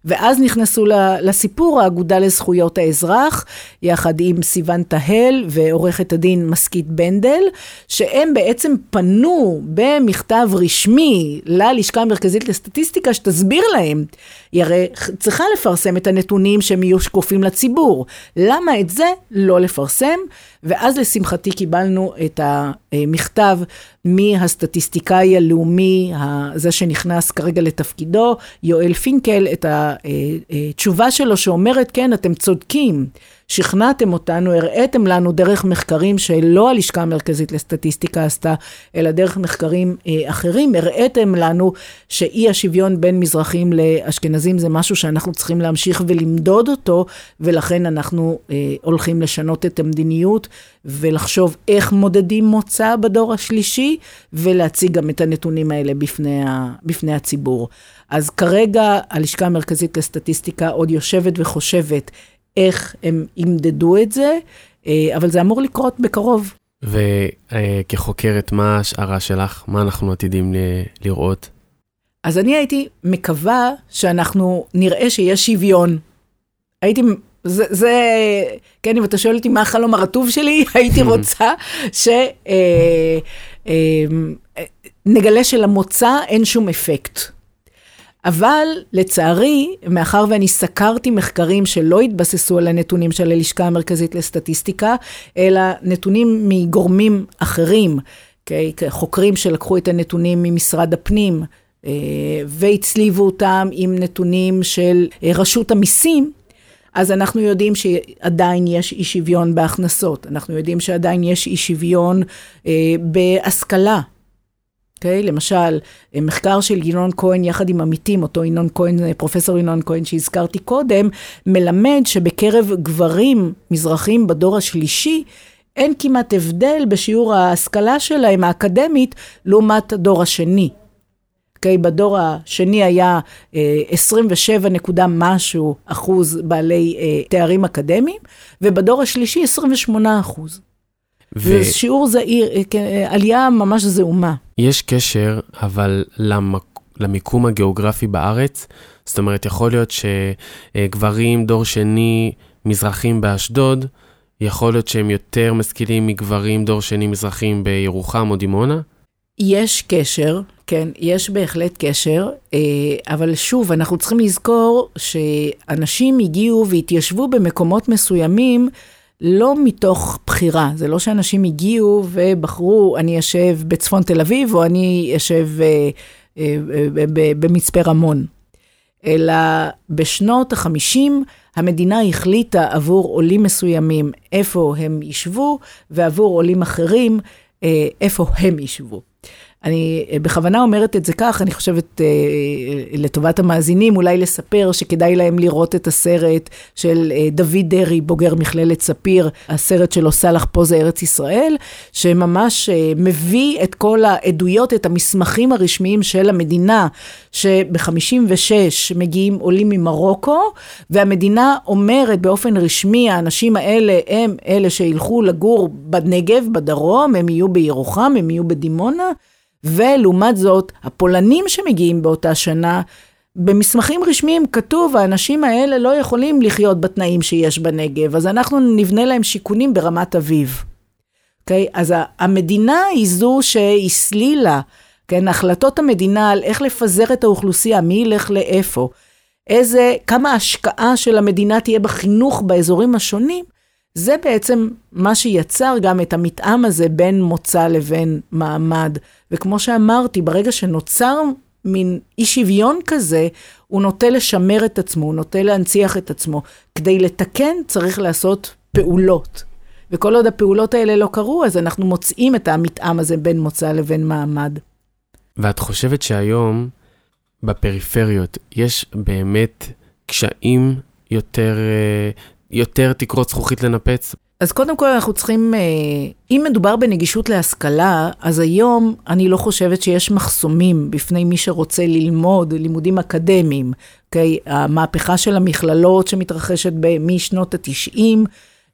ואז נכנסו לסיפור האגודה לזכויות האזרח, יחד עם סיון תהל ועורכת הדין מסכית בנדל, שהם בעצם פנו במכתב רשמי ללשכה המרכזית לסטטיסטיקה, שתסביר להם, היא הרי צריכה לפרסם את הנתונים שהם יהיו שקופים לציבור. למה את זה לא לפרסם? ואז לשמחתי קיבלנו את המכתב מהסטטיסטיקאי הלאומי, זה שנכנס כרגע לתפקידו, יואל פינקל, את התשובה שלו שאומרת, כן, אתם צודקים. שכנעתם אותנו, הראיתם לנו דרך מחקרים שלא הלשכה המרכזית לסטטיסטיקה עשתה, אלא דרך מחקרים אה, אחרים, הראיתם לנו שאי השוויון בין מזרחים לאשכנזים זה משהו שאנחנו צריכים להמשיך ולמדוד אותו, ולכן אנחנו אה, הולכים לשנות את המדיניות ולחשוב איך מודדים מוצא בדור השלישי, ולהציג גם את הנתונים האלה בפני, ה, בפני הציבור. אז כרגע הלשכה המרכזית לסטטיסטיקה עוד יושבת וחושבת איך הם ימדדו את זה, אה, אבל זה אמור לקרות בקרוב. וכחוקרת, מה ההשערה שלך? מה אנחנו עתידים לראות? אז אני הייתי מקווה שאנחנו נראה שיש שוויון. הייתי, זה, זה כן, אם אתה שואל אותי מה החלום הרטוב שלי, הייתי רוצה שנגלה אה, אה, שלמוצא אין שום אפקט. אבל לצערי, מאחר ואני סקרתי מחקרים שלא התבססו על הנתונים של הלשכה המרכזית לסטטיסטיקה, אלא נתונים מגורמים אחרים, okay, אוקיי? חוקרים שלקחו את הנתונים ממשרד הפנים, אה, והצליבו אותם עם נתונים של אה, רשות המיסים, אז אנחנו יודעים שעדיין יש אי שוויון בהכנסות, אנחנו יודעים שעדיין יש אי שוויון אה, בהשכלה. אוקיי? Okay, למשל, מחקר של ינון כהן יחד עם עמיתים, אותו ינון כהן, פרופסור ינון כהן שהזכרתי קודם, מלמד שבקרב גברים מזרחים בדור השלישי, אין כמעט הבדל בשיעור ההשכלה שלהם, האקדמית, לעומת הדור השני. אוקיי, okay, בדור השני היה אה, 27 נקודה משהו אחוז בעלי אה, תארים אקדמיים, ובדור השלישי 28 אחוז. ו... זה שיעור זעיר, אה, כן, אה, עלייה ממש זעומה. יש קשר, אבל למק... למיקום הגיאוגרפי בארץ, זאת אומרת, יכול להיות שגברים דור שני מזרחים באשדוד, יכול להיות שהם יותר משכילים מגברים דור שני מזרחים בירוחם או דימונה? יש קשר, כן, יש בהחלט קשר, אה, אבל שוב, אנחנו צריכים לזכור שאנשים הגיעו והתיישבו במקומות מסוימים לא מתוך בחירה. זה לא שאנשים הגיעו ובחרו, אני אשב בצפון תל אביב או אני אשב אה, אה, במצפה רמון. אלא בשנות ה-50 המדינה החליטה עבור עולים מסוימים איפה הם ישבו, ועבור עולים אחרים איפה הם ישבו. אני אה, בכוונה אומרת את זה כך, אני חושבת אה, לטובת המאזינים, אולי לספר שכדאי להם לראות את הסרט של אה, דוד דרעי, בוגר מכללת ספיר, הסרט שלו סאלח פה זה ארץ ישראל, שממש מביא את כל העדויות, את המסמכים הרשמיים של המדינה, שב-56 מגיעים עולים ממרוקו, והמדינה אומרת באופן רשמי, האנשים האלה הם אלה שילכו לגור בנגב, בדרום, הם יהיו בירוחם, הם יהיו בדימונה. ולעומת זאת, הפולנים שמגיעים באותה שנה, במסמכים רשמיים כתוב, האנשים האלה לא יכולים לחיות בתנאים שיש בנגב, אז אנחנו נבנה להם שיכונים ברמת אביב. אוקיי? Okay? אז המדינה היא זו שהסלילה, כן? החלטות המדינה על איך לפזר את האוכלוסייה, מי ילך לאיפה, איזה, כמה השקעה של המדינה תהיה בחינוך באזורים השונים, זה בעצם מה שיצר גם את המתאם הזה בין מוצא לבין מעמד. וכמו שאמרתי, ברגע שנוצר מין אי שוויון כזה, הוא נוטה לשמר את עצמו, הוא נוטה להנציח את עצמו. כדי לתקן צריך לעשות פעולות. וכל עוד הפעולות האלה לא קרו, אז אנחנו מוצאים את המתאם הזה בין מוצא לבין מעמד. ואת חושבת שהיום בפריפריות יש באמת קשיים יותר אה, יותר תקרות זכוכית לנפץ? אז קודם כל אנחנו צריכים, אה, אם מדובר בנגישות להשכלה, אז היום אני לא חושבת שיש מחסומים בפני מי שרוצה ללמוד לימודים אקדמיים. Okay? אוקיי? המהפכה של המכללות שמתרחשת משנות ה-90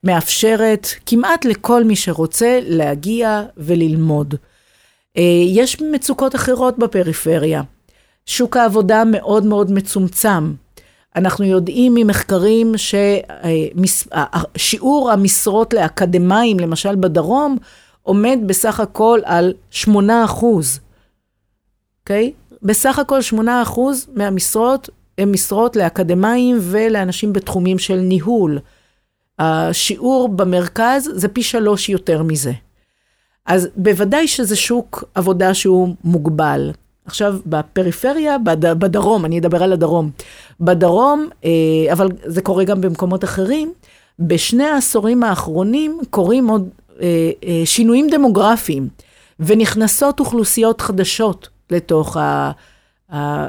מאפשרת כמעט לכל מי שרוצה להגיע וללמוד. אה, יש מצוקות אחרות בפריפריה. שוק העבודה מאוד מאוד מצומצם. אנחנו יודעים ממחקרים ששיעור המשרות לאקדמאים, למשל בדרום, עומד בסך הכל על 8 אחוז, אוקיי? Okay? בסך הכל 8 אחוז מהמשרות הן משרות לאקדמאים ולאנשים בתחומים של ניהול. השיעור במרכז זה פי שלוש יותר מזה. אז בוודאי שזה שוק עבודה שהוא מוגבל. עכשיו, בפריפריה, בד, בדרום, אני אדבר על הדרום. בדרום, אה, אבל זה קורה גם במקומות אחרים, בשני העשורים האחרונים קורים עוד אה, אה, שינויים דמוגרפיים, ונכנסות אוכלוסיות חדשות לתוך ה...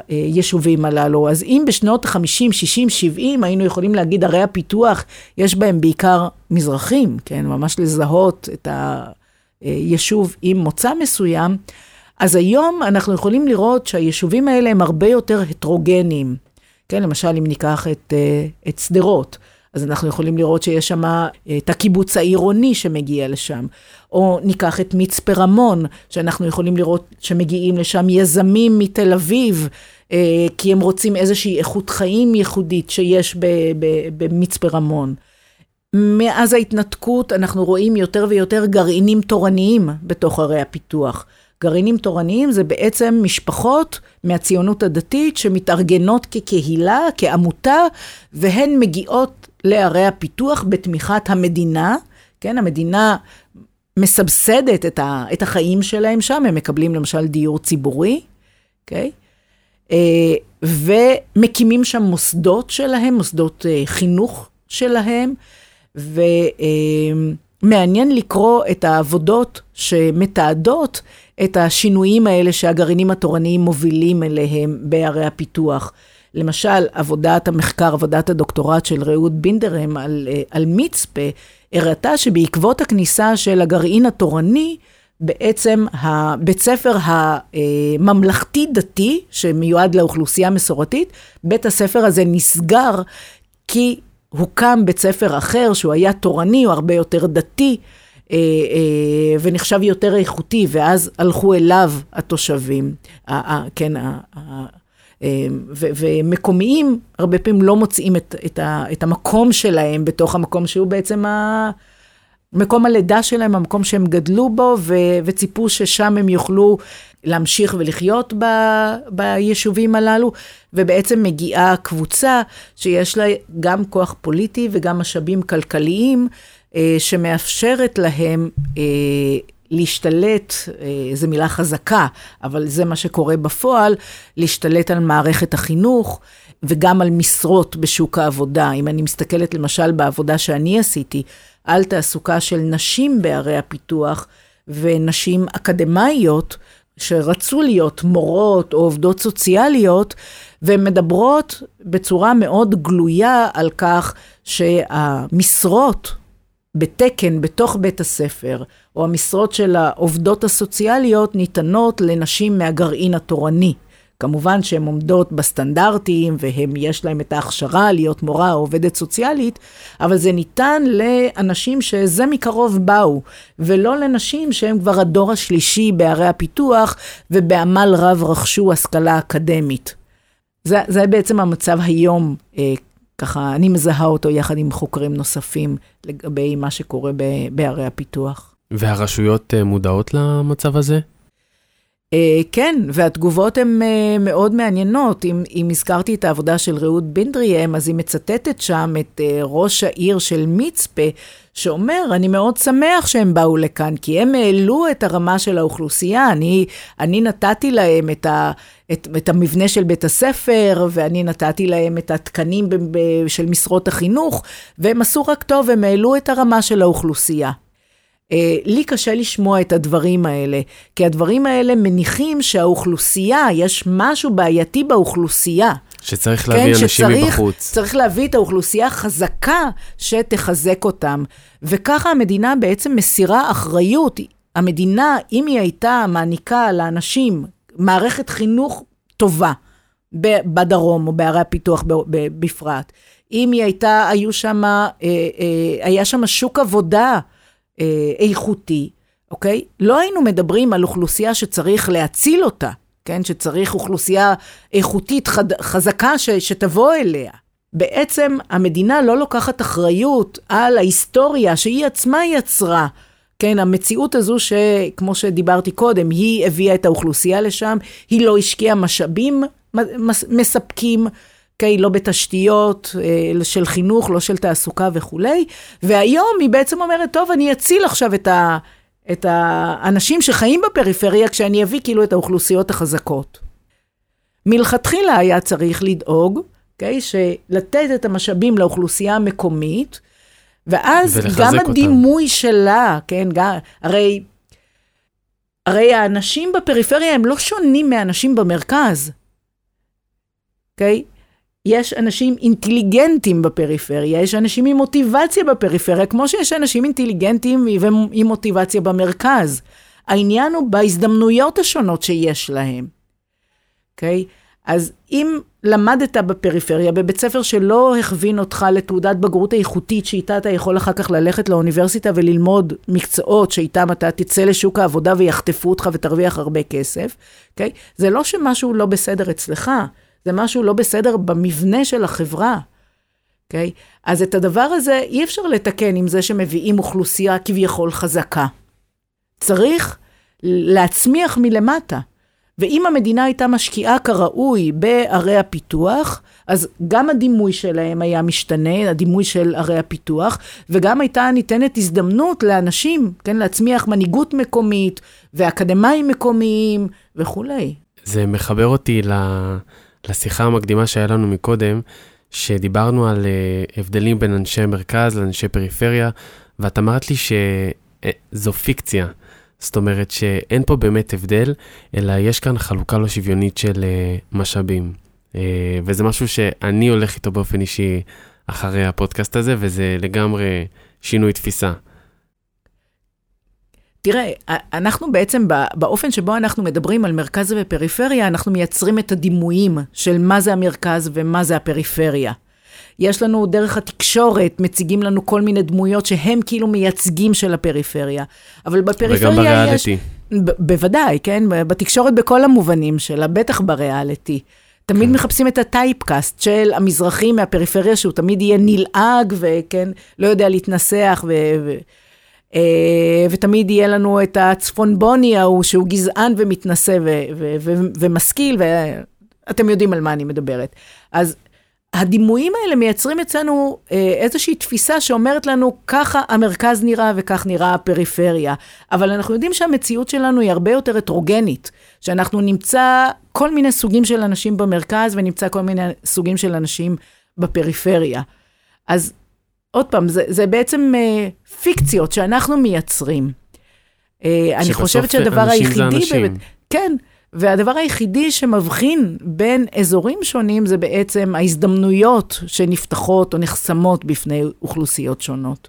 היישובים הללו. אז אם בשנות ה-50, 60, 70 היינו יכולים להגיד ערי הפיתוח, יש בהם בעיקר מזרחים, כן, ממש לזהות את היישוב עם מוצא מסוים, אז היום אנחנו יכולים לראות שהיישובים האלה הם הרבה יותר הטרוגניים. כן, למשל, אם ניקח את, אה, את שדרות, אז אנחנו יכולים לראות שיש שם אה, את הקיבוץ העירוני שמגיע לשם. או ניקח את מצפה רמון, שאנחנו יכולים לראות שמגיעים לשם יזמים מתל אביב, אה, כי הם רוצים איזושהי איכות חיים ייחודית שיש במצפה רמון. מאז ההתנתקות אנחנו רואים יותר ויותר גרעינים תורניים בתוך ערי הפיתוח. גרעינים תורניים זה בעצם משפחות מהציונות הדתית שמתארגנות כקהילה, כעמותה, והן מגיעות לערי הפיתוח בתמיכת המדינה. כן, המדינה מסבסדת את, ה, את החיים שלהם שם, הם מקבלים למשל דיור ציבורי, אוקיי? Okay? ומקימים שם מוסדות שלהם, מוסדות אה, חינוך שלהם, ומעניין לקרוא את העבודות שמתעדות את השינויים האלה שהגרעינים התורניים מובילים אליהם בערי הפיתוח. למשל, עבודת המחקר, עבודת הדוקטורט של רעות בינדרם על, אה, על מצפה, הראתה שבעקבות הכניסה של הגרעין התורני, בעצם הבית ספר הממלכתי-דתי, שמיועד לאוכלוסייה מסורתית, בית הספר הזה נסגר כי הוקם בית ספר אחר, שהוא היה תורני, הוא הרבה יותר דתי, אה, אה, ונחשב יותר איכותי, ואז הלכו אליו התושבים, כן, אה, ומקומיים הרבה פעמים לא מוצאים את, את, את המקום שלהם בתוך המקום שהוא בעצם ה, מקום הלידה שלהם, המקום שהם גדלו בו, ו- וציפו ששם הם יוכלו להמשיך ולחיות ב- ביישובים הללו, ובעצם מגיעה קבוצה שיש לה גם כוח פוליטי וגם משאבים כלכליים, אה, שמאפשרת להם אה, להשתלט, אה, זו מילה חזקה, אבל זה מה שקורה בפועל, להשתלט על מערכת החינוך. וגם על משרות בשוק העבודה. אם אני מסתכלת למשל בעבודה שאני עשיתי, על תעסוקה של נשים בערי הפיתוח ונשים אקדמאיות שרצו להיות מורות או עובדות סוציאליות, והן מדברות בצורה מאוד גלויה על כך שהמשרות בתקן בתוך בית הספר, או המשרות של העובדות הסוציאליות, ניתנות לנשים מהגרעין התורני. כמובן שהן עומדות בסטנדרטים והם, יש להם את ההכשרה להיות מורה או עובדת סוציאלית, אבל זה ניתן לאנשים שזה מקרוב באו, ולא לנשים שהם כבר הדור השלישי בערי הפיתוח ובעמל רב רכשו השכלה אקדמית. זה, זה בעצם המצב היום, אה, ככה אני מזהה אותו יחד עם חוקרים נוספים לגבי מה שקורה בערי הפיתוח. והרשויות אה, מודעות למצב הזה? Uh, כן, והתגובות הן uh, מאוד מעניינות. אם, אם הזכרתי את העבודה של רעות בינדריאם, אז היא מצטטת שם את ראש העיר של מצפה, שאומר, אני מאוד שמח שהם באו לכאן, כי הם העלו את הרמה של האוכלוסייה. אני, אני נתתי להם את, ה, את, את המבנה של בית הספר, ואני נתתי להם את התקנים ב, ב, של משרות החינוך, והם עשו רק טוב, הם העלו את הרמה של האוכלוסייה. אה, לי קשה לשמוע את הדברים האלה, כי הדברים האלה מניחים שהאוכלוסייה, יש משהו בעייתי באוכלוסייה. שצריך להביא כן, אנשים שצריך, מבחוץ. צריך להביא את האוכלוסייה חזקה שתחזק אותם. וככה המדינה בעצם מסירה אחריות. המדינה, אם היא הייתה מעניקה לאנשים מערכת חינוך טובה, בדרום או בערי הפיתוח בפרט, אם היא הייתה, היו שם, אה, אה, היה שם שוק עבודה, איכותי, אוקיי? לא היינו מדברים על אוכלוסייה שצריך להציל אותה, כן? שצריך אוכלוסייה איכותית חד, חזקה ש, שתבוא אליה. בעצם המדינה לא לוקחת אחריות על ההיסטוריה שהיא עצמה יצרה. כן, המציאות הזו שכמו שדיברתי קודם, היא הביאה את האוכלוסייה לשם, היא לא השקיעה משאבים מספקים. אוקיי? לא בתשתיות אה, של חינוך, לא של תעסוקה וכולי. והיום היא בעצם אומרת, טוב, אני אציל עכשיו את, ה, את האנשים שחיים בפריפריה, כשאני אביא כאילו את האוכלוסיות החזקות. מלכתחילה היה צריך לדאוג, אוקיי? לתת את המשאבים לאוכלוסייה המקומית, ואז גם הדימוי אותם. שלה, כן, גם, הרי, הרי האנשים בפריפריה הם לא שונים מאנשים במרכז, אוקיי? Okay? יש אנשים אינטליגנטים בפריפריה, יש אנשים עם מוטיבציה בפריפריה, כמו שיש אנשים אינטליגנטים עם מוטיבציה במרכז. העניין הוא בהזדמנויות השונות שיש להם. אוקיי? Okay? אז אם למדת בפריפריה, בבית ספר שלא הכווין אותך לתעודת בגרות איכותית, שאיתה אתה יכול אחר כך ללכת לאוניברסיטה וללמוד מקצועות שאיתם אתה תצא לשוק העבודה ויחטפו אותך ותרוויח הרבה כסף, אוקיי? Okay? זה לא שמשהו לא בסדר אצלך. זה משהו לא בסדר במבנה של החברה, אוקיי? Okay? אז את הדבר הזה אי אפשר לתקן עם זה שמביאים אוכלוסייה כביכול חזקה. צריך להצמיח מלמטה. ואם המדינה הייתה משקיעה כראוי בערי הפיתוח, אז גם הדימוי שלהם היה משתנה, הדימוי של ערי הפיתוח, וגם הייתה ניתנת הזדמנות לאנשים, כן, להצמיח מנהיגות מקומית, ואקדמאים מקומיים וכולי. זה מחבר אותי ל... לשיחה המקדימה שהיה לנו מקודם, שדיברנו על uh, הבדלים בין אנשי מרכז לאנשי פריפריה, ואת אמרת לי שזו פיקציה. זאת אומרת שאין פה באמת הבדל, אלא יש כאן חלוקה לא שוויונית של uh, משאבים. וזה משהו שאני הולך איתו באופן אישי אחרי הפודקאסט הזה, וזה לגמרי שינוי תפיסה. תראה, אנחנו בעצם, באופן שבו אנחנו מדברים על מרכז ופריפריה, אנחנו מייצרים את הדימויים של מה זה המרכז ומה זה הפריפריה. יש לנו דרך התקשורת, מציגים לנו כל מיני דמויות שהם כאילו מייצגים של הפריפריה. אבל בפריפריה וגם בריאליטי. יש... ב- בוודאי, כן? בתקשורת בכל המובנים שלה, בטח בריאליטי. תמיד כן. מחפשים את הטייפקאסט של המזרחי מהפריפריה, שהוא תמיד יהיה נלעג וכן, לא יודע להתנסח ו... ו- ותמיד יהיה לנו את הצפונבוני ההוא שהוא גזען ומתנשא ומשכיל, ואתם יודעים על מה אני מדברת. אז הדימויים האלה מייצרים אצלנו אה, איזושהי תפיסה שאומרת לנו, ככה המרכז נראה וכך נראה הפריפריה. אבל אנחנו יודעים שהמציאות שלנו היא הרבה יותר הטרוגנית, שאנחנו נמצא כל מיני סוגים של אנשים במרכז ונמצא כל מיני סוגים של אנשים בפריפריה. אז עוד פעם, זה, זה בעצם אה, פיקציות שאנחנו מייצרים. אה, אני חושבת שהדבר היחידי... באמת, כן. והדבר היחידי שמבחין בין אזורים שונים זה בעצם ההזדמנויות שנפתחות או נחסמות בפני אוכלוסיות שונות.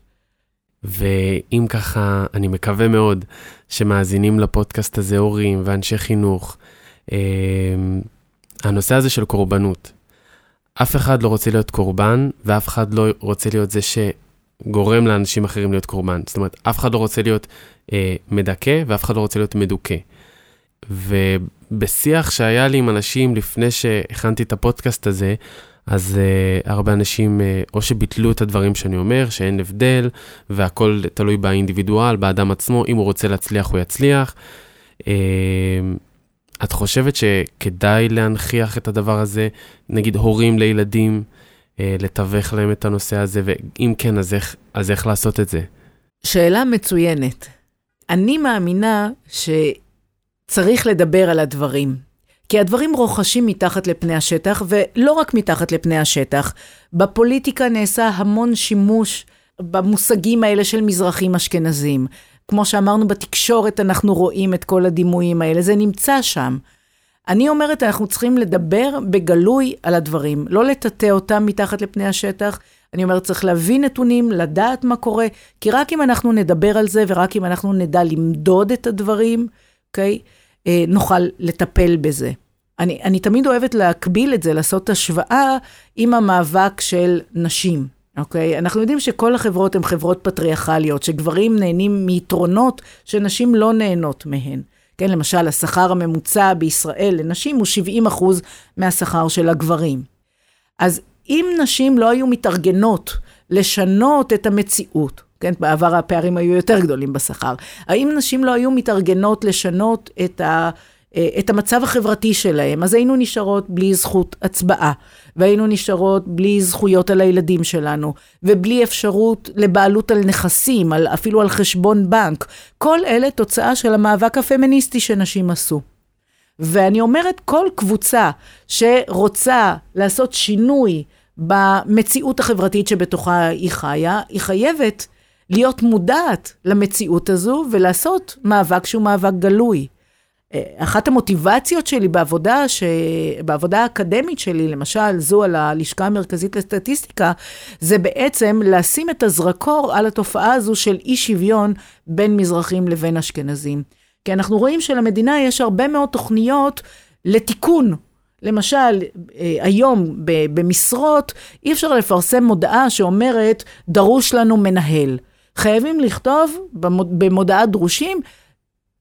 ואם ככה, אני מקווה מאוד שמאזינים לפודקאסט הזה הורים ואנשי חינוך, אה, הנושא הזה של קורבנות. אף אחד לא רוצה להיות קורבן, ואף אחד לא רוצה להיות זה שגורם לאנשים אחרים להיות קורבן. זאת אומרת, אף אחד לא רוצה להיות אה, מדכא, ואף אחד לא רוצה להיות מדוכא. ובשיח שהיה לי עם אנשים לפני שהכנתי את הפודקאסט הזה, אז uh, הרבה אנשים uh, או שביטלו את הדברים שאני אומר, שאין הבדל, והכל תלוי באינדיבידואל, באדם עצמו, אם הוא רוצה להצליח, הוא יצליח. Uh, את חושבת שכדאי להנכיח את הדבר הזה, נגיד הורים לילדים, uh, לתווך להם את הנושא הזה, ואם כן, אז איך, אז איך לעשות את זה? שאלה מצוינת. אני מאמינה ש... צריך לדבר על הדברים. כי הדברים רוכשים מתחת לפני השטח, ולא רק מתחת לפני השטח. בפוליטיקה נעשה המון שימוש במושגים האלה של מזרחים אשכנזים. כמו שאמרנו, בתקשורת אנחנו רואים את כל הדימויים האלה, זה נמצא שם. אני אומרת, אנחנו צריכים לדבר בגלוי על הדברים, לא לטאטא אותם מתחת לפני השטח. אני אומרת, צריך להביא נתונים, לדעת מה קורה, כי רק אם אנחנו נדבר על זה, ורק אם אנחנו נדע למדוד את הדברים, אוקיי? Okay? אה, נוכל לטפל בזה. אני, אני תמיד אוהבת להקביל את זה, לעשות השוואה עם המאבק של נשים, אוקיי? אנחנו יודעים שכל החברות הן חברות פטריארכליות, שגברים נהנים מיתרונות שנשים לא נהנות מהן. כן, למשל, השכר הממוצע בישראל לנשים הוא 70 אחוז מהשכר של הגברים. אז אם נשים לא היו מתארגנות לשנות את המציאות, כן, בעבר הפערים היו יותר גדולים בשכר. האם נשים לא היו מתארגנות לשנות את, ה, את המצב החברתי שלהם, אז היינו נשארות בלי זכות הצבעה, והיינו נשארות בלי זכויות על הילדים שלנו, ובלי אפשרות לבעלות על נכסים, על, אפילו על חשבון בנק. כל אלה תוצאה של המאבק הפמיניסטי שנשים עשו. ואני אומרת, כל קבוצה שרוצה לעשות שינוי במציאות החברתית שבתוכה היא חיה, היא חייבת להיות מודעת למציאות הזו ולעשות מאבק שהוא מאבק גלוי. אה, אחת המוטיבציות שלי בעבודה, ש... בעבודה האקדמית שלי, למשל, זו על הלשכה המרכזית לסטטיסטיקה, זה בעצם לשים את הזרקור על התופעה הזו של אי שוויון בין מזרחים לבין אשכנזים. כי אנחנו רואים שלמדינה יש הרבה מאוד תוכניות לתיקון. למשל, אה, היום במשרות אי אפשר לפרסם מודעה שאומרת, דרוש לנו מנהל. חייבים לכתוב במודעת דרושים,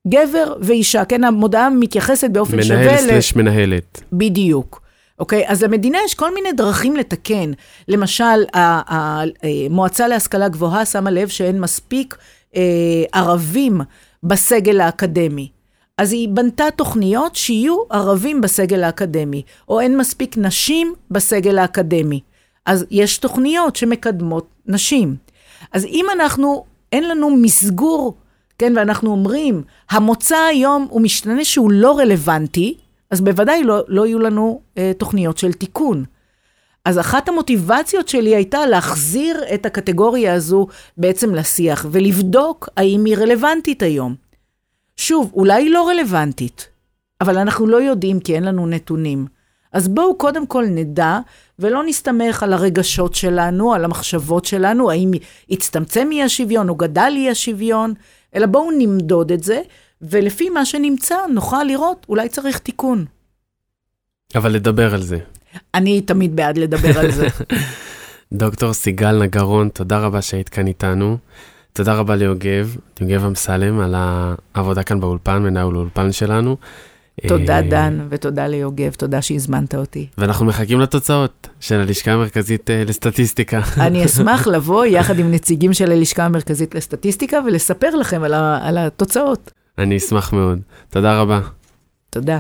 גבר ואישה, כן, המודעה מתייחסת באופן שווה... מנהל סלש מנהלת. בדיוק. אוקיי? אז למדינה יש כל מיני דרכים לתקן. למשל, המועצה להשכלה גבוהה שמה לב שאין מספיק אה, ערבים בסגל האקדמי. אז היא בנתה תוכניות שיהיו ערבים בסגל האקדמי, או אין מספיק נשים בסגל האקדמי. אז יש תוכניות שמקדמות נשים. אז אם אנחנו, אין לנו מסגור, כן, ואנחנו אומרים, המוצא היום הוא משתנה שהוא לא רלוונטי, אז בוודאי לא, לא יהיו לנו אה, תוכניות של תיקון. אז אחת המוטיבציות שלי הייתה להחזיר את הקטגוריה הזו בעצם לשיח, ולבדוק האם היא רלוונטית היום. שוב, אולי היא לא רלוונטית, אבל אנחנו לא יודעים כי אין לנו נתונים. אז בואו קודם כל נדע, ולא נסתמך על הרגשות שלנו, על המחשבות שלנו, האם הצטמצם אי השוויון או גדל אי השוויון, אלא בואו נמדוד את זה, ולפי מה שנמצא נוכל לראות, אולי צריך תיקון. אבל לדבר על זה. אני תמיד בעד לדבר על זה. דוקטור סיגל נגרון, תודה רבה שהיית כאן איתנו. תודה רבה ליוגב, יוגב אמסלם, על העבודה כאן באולפן, מנהל האולפן שלנו. תודה, דן, ותודה ליוגב, תודה שהזמנת אותי. ואנחנו מחכים לתוצאות של הלשכה המרכזית לסטטיסטיקה. אני אשמח לבוא יחד עם נציגים של הלשכה המרכזית לסטטיסטיקה ולספר לכם על, על התוצאות. אני אשמח מאוד. תודה רבה. תודה.